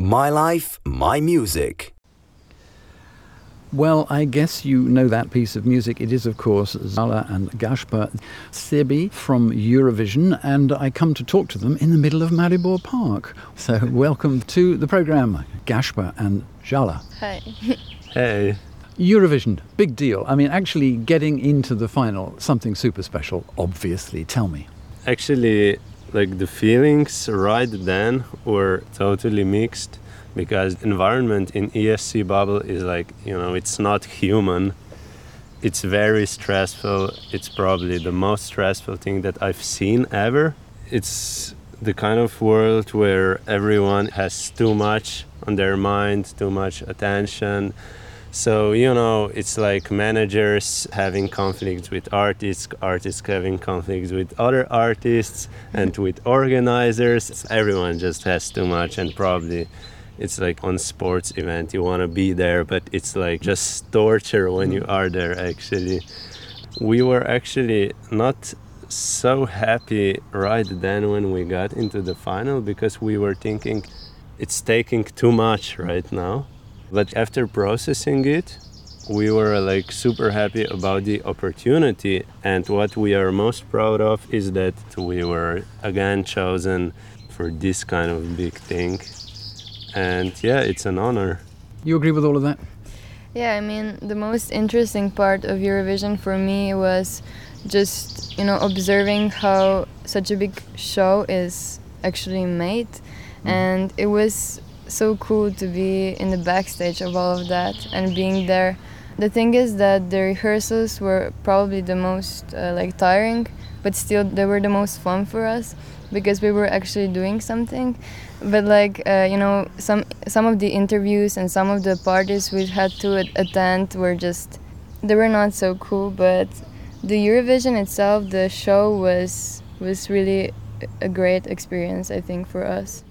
My life, my music. Well, I guess you know that piece of music. It is, of course, Zala and Gaspar Sebi from Eurovision, and I come to talk to them in the middle of Maribor Park. So, welcome to the programme, Gaspar and Zala. Hi. Hey. Eurovision, big deal. I mean, actually getting into the final, something super special, obviously. Tell me. Actually, like the feelings right then were totally mixed because environment in ESC bubble is like, you know, it's not human. It's very stressful. It's probably the most stressful thing that I've seen ever. It's the kind of world where everyone has too much on their mind, too much attention so, you know, it's like managers having conflicts with artists, artists having conflicts with other artists, and with organizers. Everyone just has too much, and probably it's like on sports event you want to be there but it's like just torture when you are there actually we were actually not so happy right then when we got into the final because we were thinking it's taking too much right now but after processing it, we were like super happy about the opportunity. And what we are most proud of is that we were again chosen for this kind of big thing. And yeah, it's an honor. You agree with all of that? Yeah, I mean, the most interesting part of Eurovision for me was just, you know, observing how such a big show is actually made. Mm. And it was so cool to be in the backstage of all of that and being there. The thing is that the rehearsals were probably the most uh, like tiring, but still they were the most fun for us because we were actually doing something. But like uh, you know, some some of the interviews and some of the parties we had to attend were just they were not so cool. But the Eurovision itself, the show was was really a great experience, I think, for us.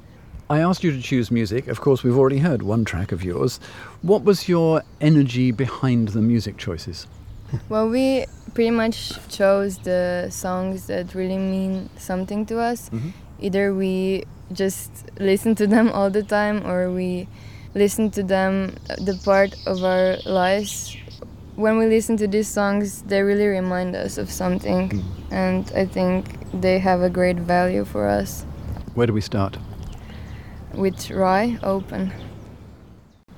I asked you to choose music. Of course, we've already heard one track of yours. What was your energy behind the music choices? well, we pretty much chose the songs that really mean something to us. Mm-hmm. Either we just listen to them all the time or we listen to them the part of our lives when we listen to these songs they really remind us of something mm. and i think they have a great value for us where do we start with Rhye Open.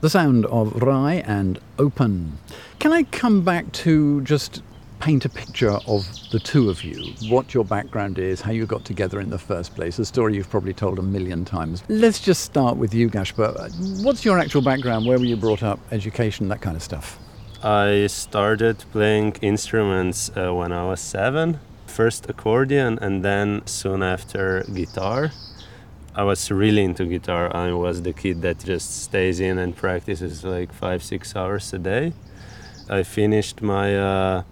The sound of Rhye and Open. Can I come back to just paint a picture of the two of you, what your background is, how you got together in the first place, a story you've probably told a million times. Let's just start with you, Gashper. What's your actual background? Where were you brought up? Education, that kind of stuff? I started playing instruments uh, when I was seven. First accordion and then soon after guitar. I was really into guitar. I was the kid that just stays in and practices like five, six hours a day. I finished my uh,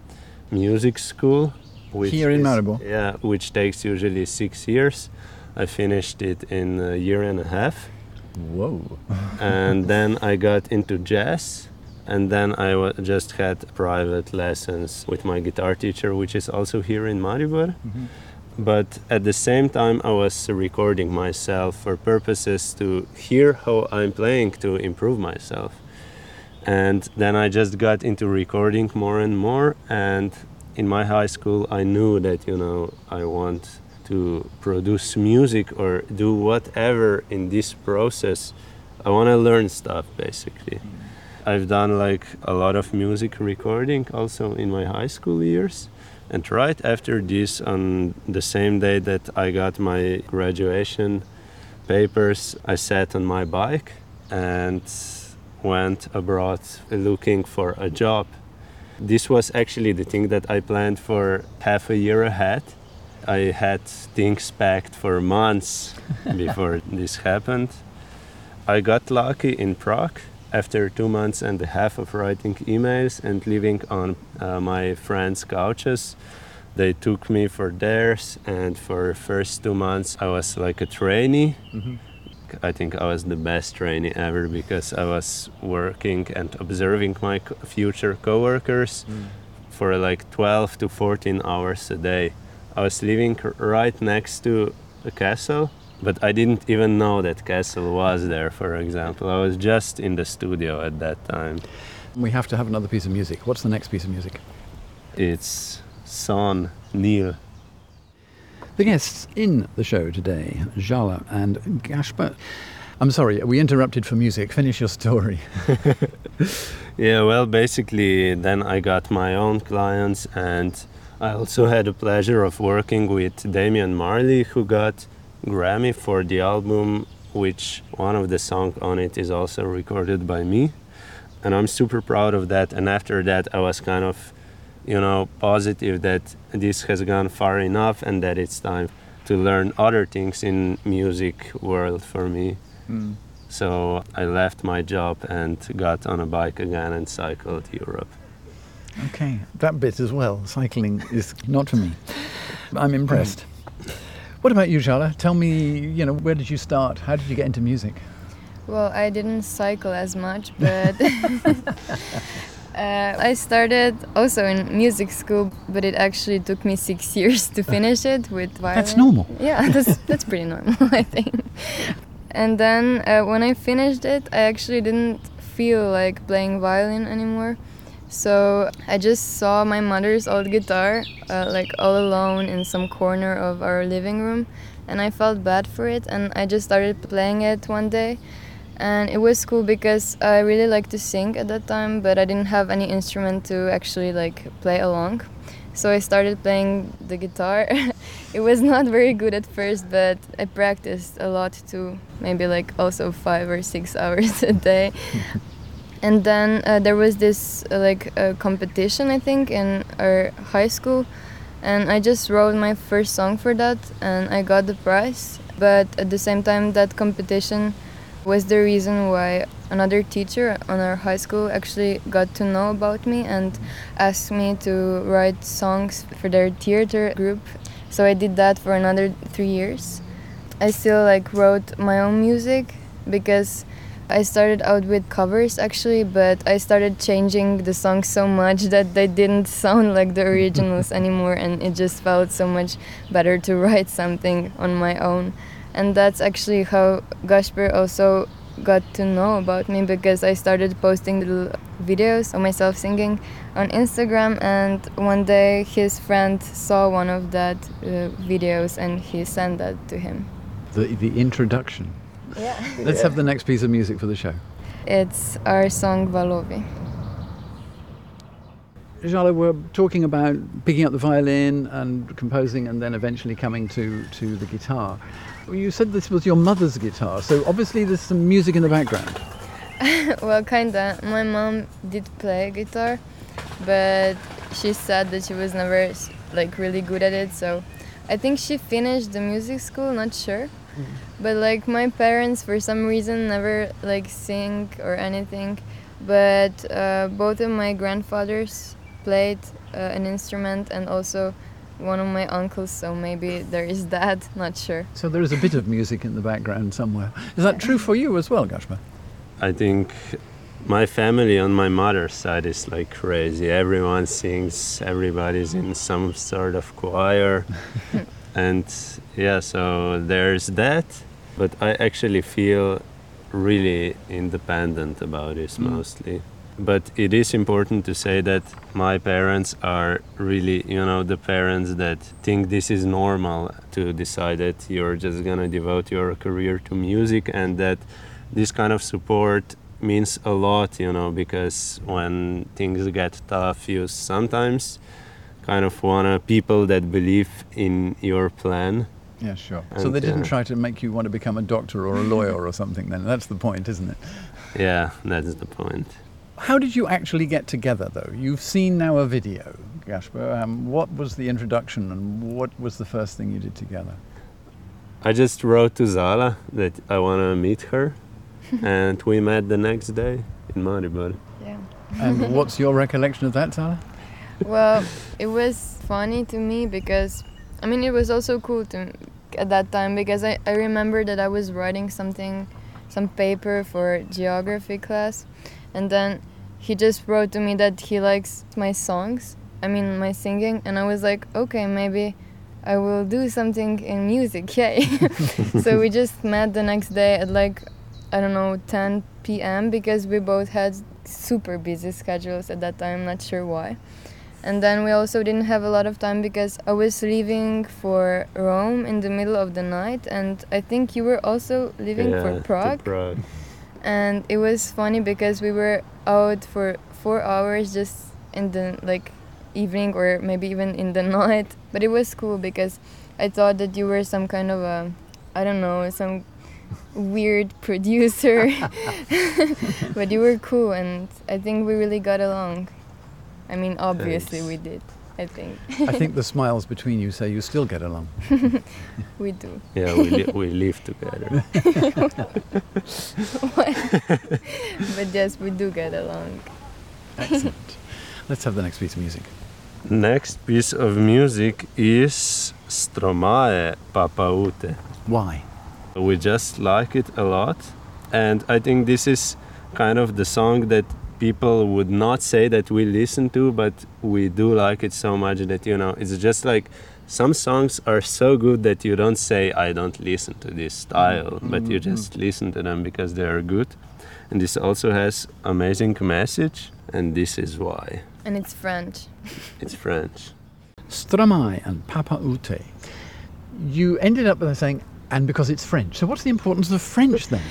music school. Which Here in Maribor? Yeah, which takes usually six years. I finished it in a year and a half. Whoa. and then I got into jazz. And then I just had private lessons with my guitar teacher, which is also here in Maribor. Mm-hmm but at the same time i was recording myself for purposes to hear how i'm playing to improve myself. And then i just got into recording more and more and in my high school i knew that you know i want to produce music or do whatever in this process. I want to learn stuff basically. Mm-hmm. I've done like a lot of music recording also in my high school years and right after this, on the same day that I got my graduation papers, I sat on my bike and went abroad looking for a job. This was actually the thing that I planned for half a year ahead. I had things packed for months before this happened. I got lucky in Prague after two months and a half of writing emails and living on uh, my friends' couches, they took me for theirs. And for the first two months, I was like a trainee. Mm-hmm. I think I was the best trainee ever because I was working and observing my future coworkers mm. for like 12 to 14 hours a day. I was living right next to a castle but I didn't even know that Castle was there, for example. I was just in the studio at that time. We have to have another piece of music. What's the next piece of music? It's Son Neil. The guests in the show today, Jala and Gashper. I'm sorry, we interrupted for music. Finish your story. Yeah, well, basically, then I got my own clients, and I also had the pleasure of working with Damian Marley, who got Grammy for the album, which one of the songs on it is also recorded by me, and I'm super proud of that. And after that, I was kind of, you know, positive that this has gone far enough, and that it's time to learn other things in music world for me. Hmm. So I left my job and got on a bike again and cycled Europe. Okay, that bit as well. Cycling is not for me. I'm impressed. What about you, Jala? Tell me, you know, where did you start? How did you get into music? Well, I didn't cycle as much, but uh, I started also in music school, but it actually took me six years to finish it with violin. That's normal. Yeah, that's that's pretty normal, I think. And then uh, when I finished it, I actually didn't feel like playing violin anymore. So I just saw my mother's old guitar, uh, like all alone in some corner of our living room, and I felt bad for it. And I just started playing it one day, and it was cool because I really liked to sing at that time, but I didn't have any instrument to actually like play along. So I started playing the guitar. it was not very good at first, but I practiced a lot too, maybe like also five or six hours a day. And then uh, there was this uh, like uh, competition, I think, in our high school, and I just wrote my first song for that, and I got the prize. But at the same time, that competition was the reason why another teacher on our high school actually got to know about me and asked me to write songs for their theater group. So I did that for another three years. I still like wrote my own music because I started out with covers actually, but I started changing the songs so much that they didn't sound like the originals anymore, and it just felt so much better to write something on my own. And that's actually how Gasper also got to know about me because I started posting little videos of myself singing on Instagram, and one day his friend saw one of that uh, videos and he sent that to him. The, the introduction. Yeah. Let's have the next piece of music for the show. It's our song Valovi. Jala, we're talking about picking up the violin and composing and then eventually coming to, to the guitar. You said this was your mother's guitar, so obviously there's some music in the background. well, kinda. My mom did play guitar, but she said that she was never like really good at it. So I think she finished the music school. Not sure, but like my parents, for some reason, never like sing or anything. But uh, both of my grandfathers played uh, an instrument, and also one of my uncles. So maybe there is that. Not sure. So there is a bit of music in the background somewhere. Is that true for you as well, Gashma? I think my family on my mother's side is like crazy. Everyone sings, everybody's in some sort of choir. and yeah, so there's that. But I actually feel really independent about this Mm. mostly. But it is important to say that my parents are really, you know, the parents that think this is normal to decide that you're just gonna devote your career to music and that this kind of support means a lot, you know, because when things get tough, you sometimes kind of wanna people that believe in your plan. Yeah, sure. so And, they didn't uh, try to make you want to become a doctor or a lawyer or something then. That's the point, isn't it? Yeah, that's the point. How did you actually get together, though? You've seen now a video, Gasper. Um, what was the introduction and what was the first thing you did together? I just wrote to Zala that I wanna meet her, and we met the next day in Maribor. Yeah. And what's your recollection of that, Zala? well, it was funny to me because I mean it was also cool to at that time because I, I remember that I was writing something some paper for geography class and then he just wrote to me that he likes my songs I mean my singing and I was like okay maybe I will do something in music, yay! so we just met the next day at like, I don't know, 10 p.m. because we both had super busy schedules at that time, not sure why. And then we also didn't have a lot of time because I was leaving for Rome in the middle of the night, and I think you were also leaving yeah, for Prague. Prague. And it was funny because we were out for four hours just in the like evening or maybe even in the night. But it was cool because I thought that you were some kind of a, I don't know, some weird producer. but you were cool, and I think we really got along. I mean, obviously Thanks. we did. I think I think the smiles between you say you still get along. we do. Yeah, we, li- we live together. But yes, we do get along. Excellent. Let's have the next piece of music. Next piece of music is Stromae Papaoutai. Why? We just like it a lot, and I think this is kind of the song that people would not say that we listen to, but we do like it so much that you know it's just like some songs are so good that you don't say I don't listen to this style, but you mm-hmm. just listen to them because they are good. And this also has amazing message, and this is why And it's French. it's French. Stromae and Papaoutai. You ended up by saying, and because it's French. So what's the importance of French then?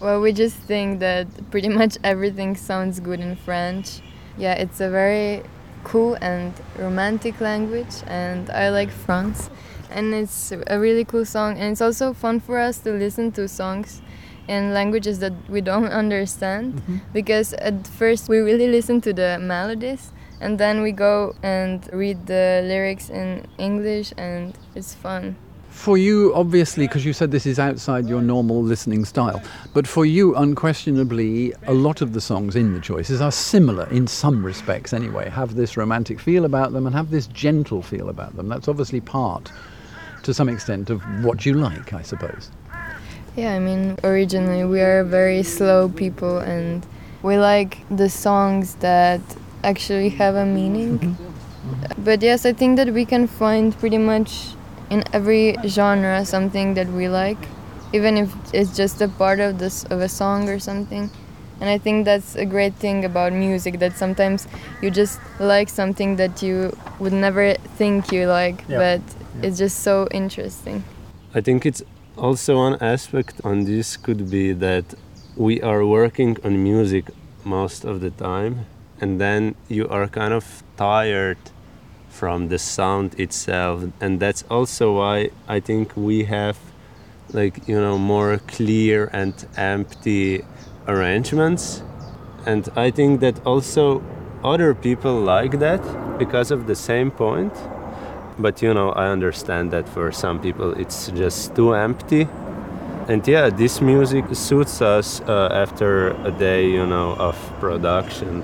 Well, we just think that pretty much everything sounds good in French. Yeah, it's a very cool and romantic language, and I like France. And it's a really cool song, and it's also fun for us to listen to songs in languages that we don't understand mm-hmm. because at first we really listen to the melodies and then we go and read the lyrics in English, and it's fun. For you, obviously, because you said this is outside your normal listening style, but for you, unquestionably, a lot of the songs in the choices are similar in some respects anyway, have this romantic feel about them and have this gentle feel about them. That's obviously part, to some extent, of what you like, I suppose. Yeah, I mean, originally we are very slow people and we like the songs that actually have a meaning. Mm-hmm. But yes, I think that we can find pretty much in every genre something that we like, even if it's just a part of this of a song or something. And I think that's a great thing about music that sometimes you just like something that you would never think you like, Yeah. but it's just so interesting. I think it's also one aspect on this could be that we are working on music most of the time, and then you are kind of tired from the sound itself, and that's also why I think we have like you know more clear and empty arrangements, and I think that also other people like that because of the same point. But you know i understand that for some people it's just too empty. And yeah this music suits us uh, after a day you know of production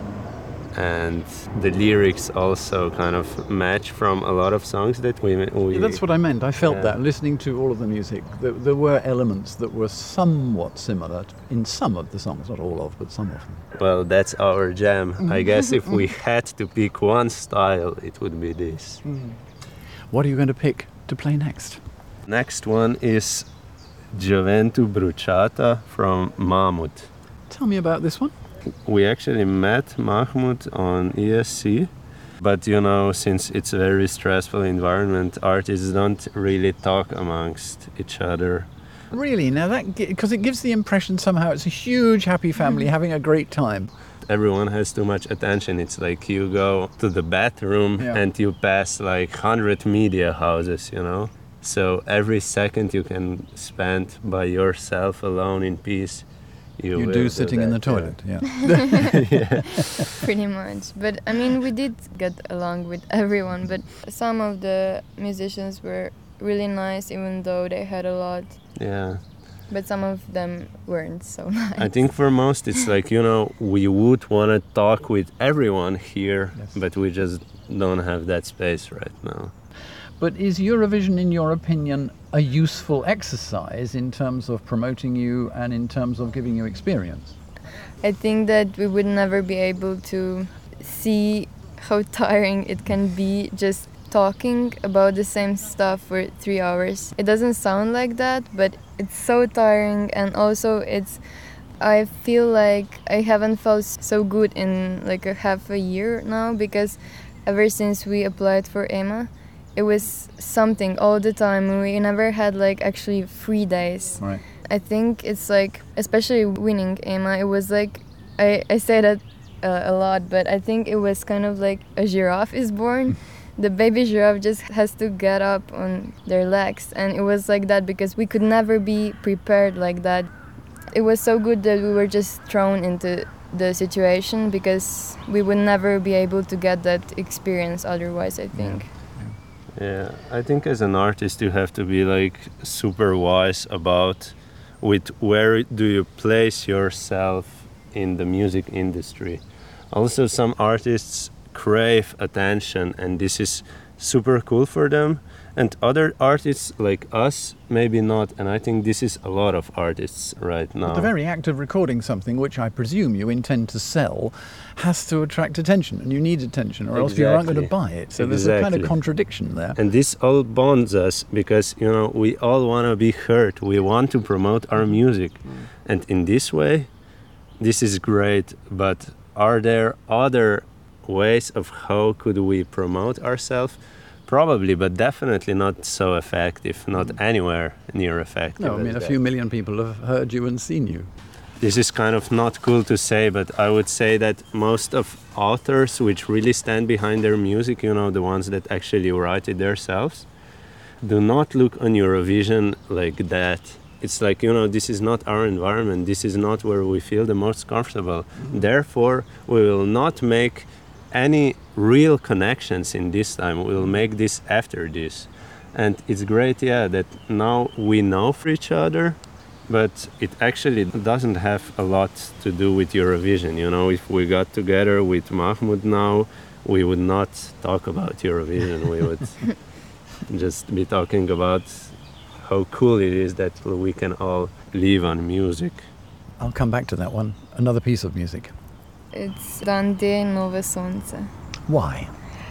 and the lyrics also kind of match from a lot of songs that we, we Yeah, that's what I meant. I felt Yeah. that listening to all of the music. There, there were elements that were somewhat similar in some of the songs, not all of, but some of them. well that's our jam i mm-hmm. guess if we had to pick one style it would be this mm. What are you going to pick to play next? next one is Gioventù Bruciata from Mahmood Tell me about this one. We actually met Mahmood on ESC, but you know, since it's a very stressful environment, artists don't really talk amongst each other. Really? Now that because it gives the impression somehow it's a huge happy family mm. having a great time. Everyone has too much attention. It's like you go to the bathroom Yeah. and you pass like 100 media houses, you know? So every second you can spend by yourself alone in peace. You, You will do sitting in the that, yeah. toilet, yeah. pretty much but i mean we did get along with everyone but some of the musicians were really nice even though they had a lot Yeah. but some of them weren't so nice I think for most it's like you know we would want to talk with everyone here, Yes. but we just don't have that space right now. But is Eurovision, in your opinion, a useful exercise in terms of promoting you and in terms of giving you experience? i think that we would never be able to see how tiring it can be just talking about the same stuff for three hours. It doesn't sound like that, but it's so tiring, and also it's. I feel like I haven't felt so good in like a half a year now because ever since we applied for EMA, it was something all the time. We never had like actually free days. Right. I think it's like, especially winning EMA, it was like, I, I say that uh, a lot, but I think it was kind of like a giraffe is born. the baby giraffe just has to get up on their legs, and it was like that because we could never be prepared like that. It was so good that we were just thrown into the situation because we would never be able to get that experience otherwise, I think. Yeah, I think as an artist you have to be like super wise about with where do you place yourself in the music industry. Also some artists crave attention and this is super cool for them and other artists like us maybe not and i think this is a lot of artists right now. But the very act of recording something, which I presume you intend to sell, has to attract attention, and you need attention, or else you aren't going to buy it. So there's a kind of contradiction there. and this all bonds us because you know we all want to be heard. We want to promote our music. And in this way this is great but are there other ways of how could we promote ourselves probably but definitely not so effective not anywhere near effective No, I mean, a few million people have heard you and seen you. this is kind of not cool to say, but I would say that most of authors which really stand behind their music, you know, the ones that actually write it themselves, do not look on Eurovision like that. It's like, you know, this is not our environment. This is not where we feel the most comfortable. Mm-hmm. Therefore, we will not make any real connections in this time. We'll make this after this. And it's great, yeah, that now we know for each other but it actually doesn't have a lot to do with Eurovision. You know, if we got together with Mahmood now, we would not talk about Eurovision. we would just be talking about how cool it is that we can all live on music. I'll come back to that one. Another piece of music. It's Dante Novo Sonce. Why?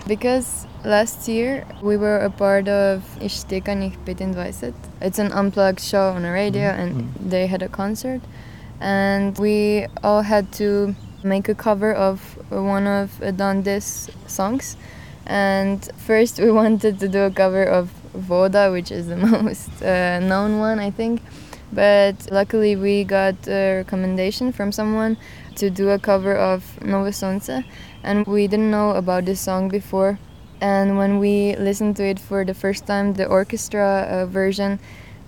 Because last year we were a part of Ishtikanich 25. It's an unplugged show on a radio and they had a concert. And we all had to make a cover of one of Dan D's songs. And first we wanted to do a cover of Voda, which is the most uh, known one, I think. But luckily we got a recommendation from someone to do a cover of Novo Sonce and we didn't know about this song before. And when we listened to it for the first time, the orchestra uh, version,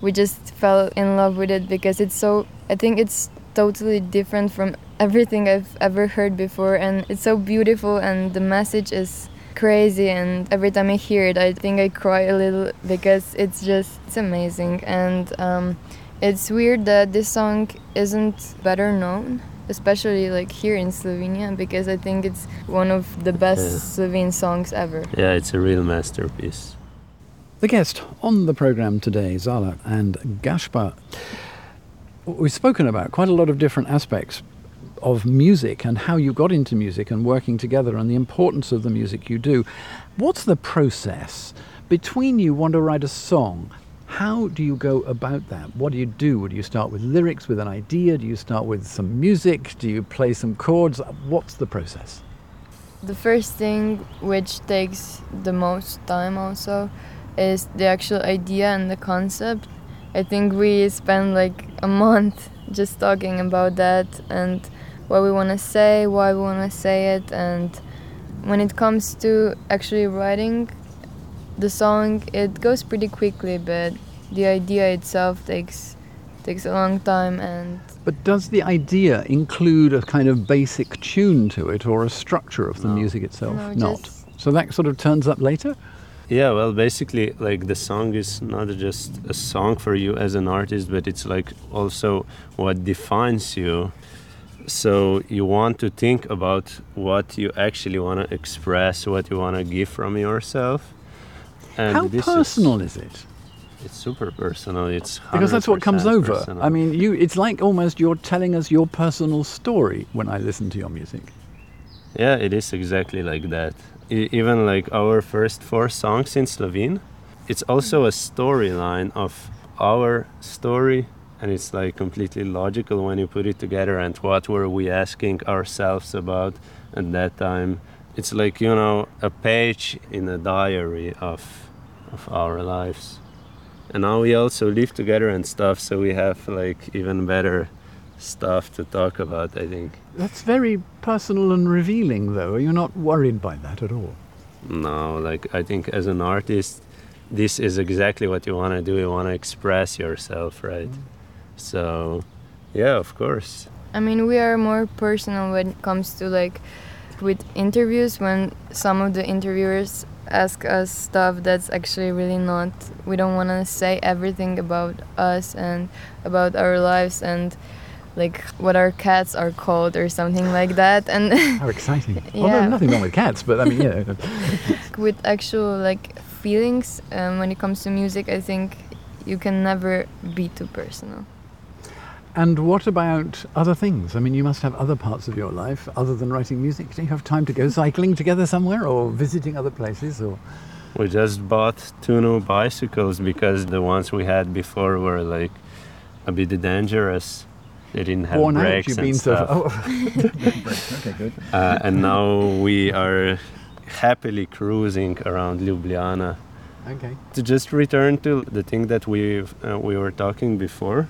we just fell in love with it because it's so. I think it's totally different from everything I've ever heard before, and it's so beautiful, and the message is crazy. And every time I hear it, I think I cry a little because it's just it's amazing. And um, it's weird that this song isn't better known especially like here in Slovenia because I think it's one of the best Yeah. Slovene songs ever. Yeah, it's a real masterpiece. The guest on the programme today, Zala and Gaspar. We've spoken about quite a lot of different aspects of music and how you got into music and working together and the importance of the music you do. What's the process between you want to write a song? How do you go about that? What do you do? Do you start with lyrics, with an idea? Do you start with some music? Do you play some chords? What's the process? The first thing which takes the most time also is the actual idea and the concept. I think we spend like a month just talking about that and what we want to say, why we want to say it and when it comes to actually writing the song it goes pretty quickly but the idea itself takes takes a long time and But does the idea include a kind of basic tune to it or a structure of the No. music itself? No, Not. So that sort of turns up later? Yeah, well, basically, like the song is not just a song for you as an artist, but it's like also what defines you. So you want to think about what you actually want to express, what you want to give from yourself. And How this personal is, it? It's super personal. It's Because that's what comes over. personal. I mean, you it's like almost you're telling us your personal story when I listen to your music. Yeah, it is exactly like that. e- even like our first four songs in Slovene, it's also a storyline of our story and it's like completely logical when you put it together and what were we asking ourselves about at that time it's like you know a page in a diary of of our lives and now we also live together and stuff so we have like even better stuff to talk about i think. That's very personal and revealing, though. Are you not worried by that at all? no like i think as an artist this is exactly what you want to do. You want to express yourself right? Mm. So yeah of course. I mean, we are more personal when it comes to like with interviews when some of the interviewers ask us stuff that's actually really not we don't want to say everything about us and about our lives and like what our cats are called or something like that and How exciting. Well, Yeah. no, nothing wrong with cats, but I mean, yeah. with actual like feelings um, when it comes to music i think you can never be too personal And what about other things? I mean, you must have other parts of your life other than writing music. Do you have time to go cycling together somewhere or visiting other places? Or We just bought two new bicycles because the ones we had before were like a bit dangerous. They didn't have worn out? brakes You've and been so. stuff. Oh. okay, good. Uh, and now we are happily cruising around Ljubljana. Okay. To just return to the thing that we uh, we were talking before,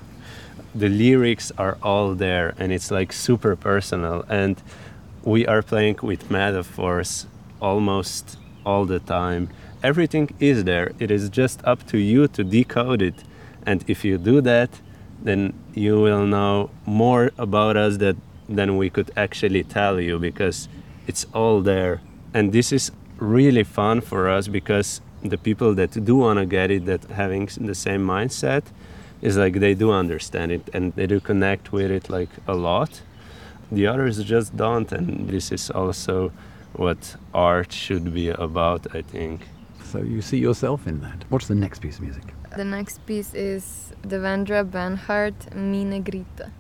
the lyrics are all there, and it's like super personal. And we are playing with metaphors almost all the time. Everything is there. It is just up to you to decode it. And if you do that, then you will know more about us that than we could actually tell you because it's all there. And this is really fun for us because the people that do want to get it, that having the same mindset, is like they do understand it and they do connect with it like a lot. The others just don't, and this is also what art should be about, I think. So you see yourself in that. What's the next piece of music? the next piece is devendra banhart mi negrita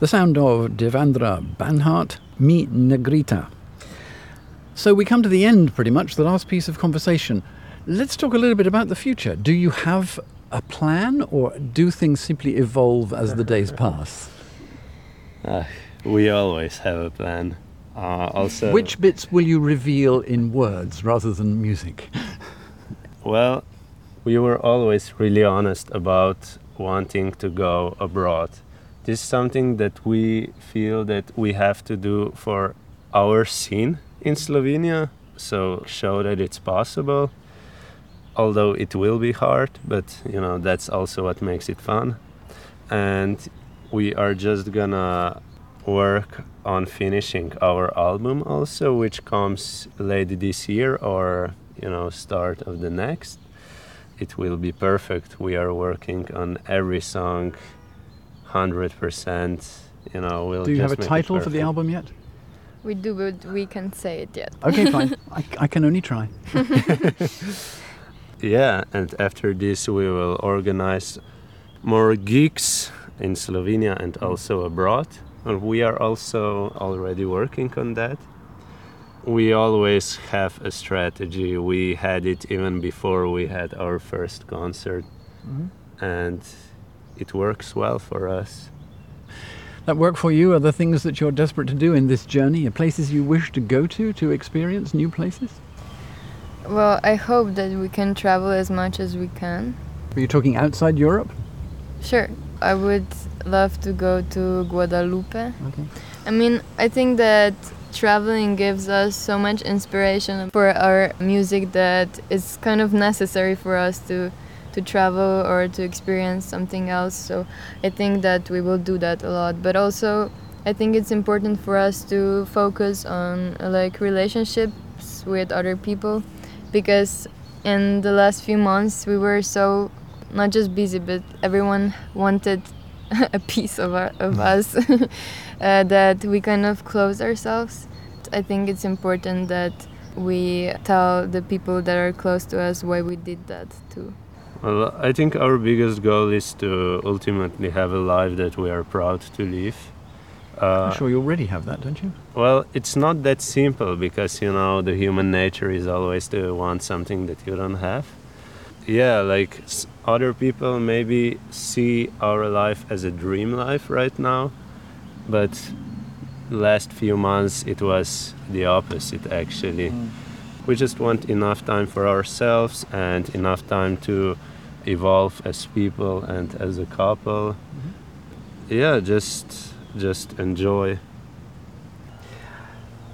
The sound of Devendra Banhart, Mi Negrita. So we come to the end, pretty much, the last piece of conversation. Let's talk a little bit about the future. Do you have a plan, or do things simply evolve as the days pass? Uh, we always have a plan. Uh, also, Which bits will you reveal in words rather than music? Well, we were always really honest about wanting to go abroad. This is something that we feel that we have to do for our scene in Slovenia, so show that it's possible. Although it will be hard, but you know that's also what makes it fun. And we are just gonna work on finishing our album also, which comes late this year or you know start of the next. It will be perfect. We are working on every song, hundred percent. You know, we'll. Do you have a just make it title for the album yet? we do but we can't say it yet Okay, fine. I, I can only try. Yeah, and after this we will organize more gigs in Slovenia and mm. also abroad. And we are also already working on that. We always have a strategy. We had it even before we had our first concert, mm-hmm. and it works well for us. That work for you? Are the things that you're desperate to do in this journey? Are places you wish to go to to experience new places? Well i hope that we can travel as much as we can Are you talking outside Europe? sure i would love to go to guadalupe Okay. I mean, I think that traveling gives us so much inspiration for our music that it's kind of necessary for us to to travel or to experience something else. So I think that we will do that a lot. But also, I think it's important for us to focus on like relationships with other people because in the last few months we were so not just busy but everyone wanted a piece of our, of us uh, that we kind of close ourselves. I think it's important that we tell the people that are close to us why we did that too. Well, I think our biggest goal is to ultimately have a life that we are proud to live. Uh, I'm sure you already have that, don't you? Well, it's not that simple because you know the human nature is always to want something that you don't have. Yeah, like other people maybe see our life as a dream life right now, but last few months it was the opposite actually. Mm. We just want enough time for ourselves and enough time to evolve as people and as a couple. Mm-hmm. Yeah, just just enjoy.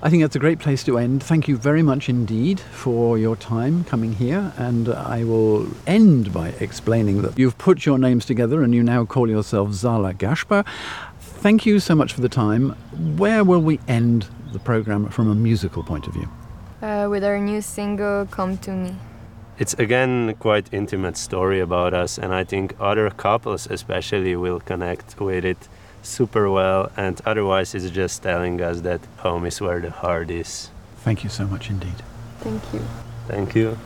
I think that's a great place to end. Thank you very much indeed for your time coming here. And I will end by explaining that you've put your names together and you now call yourself Zala Gashpa. Thank you so much for the time. Where will we end the program from a musical point of view? Uh, with our new single, Come to Me. It's again quite intimate story about us, and I think other couples especially will connect with it super well. And otherwise, it's just telling us that home is where the heart is. Thank you so much indeed. Thank you. Thank you.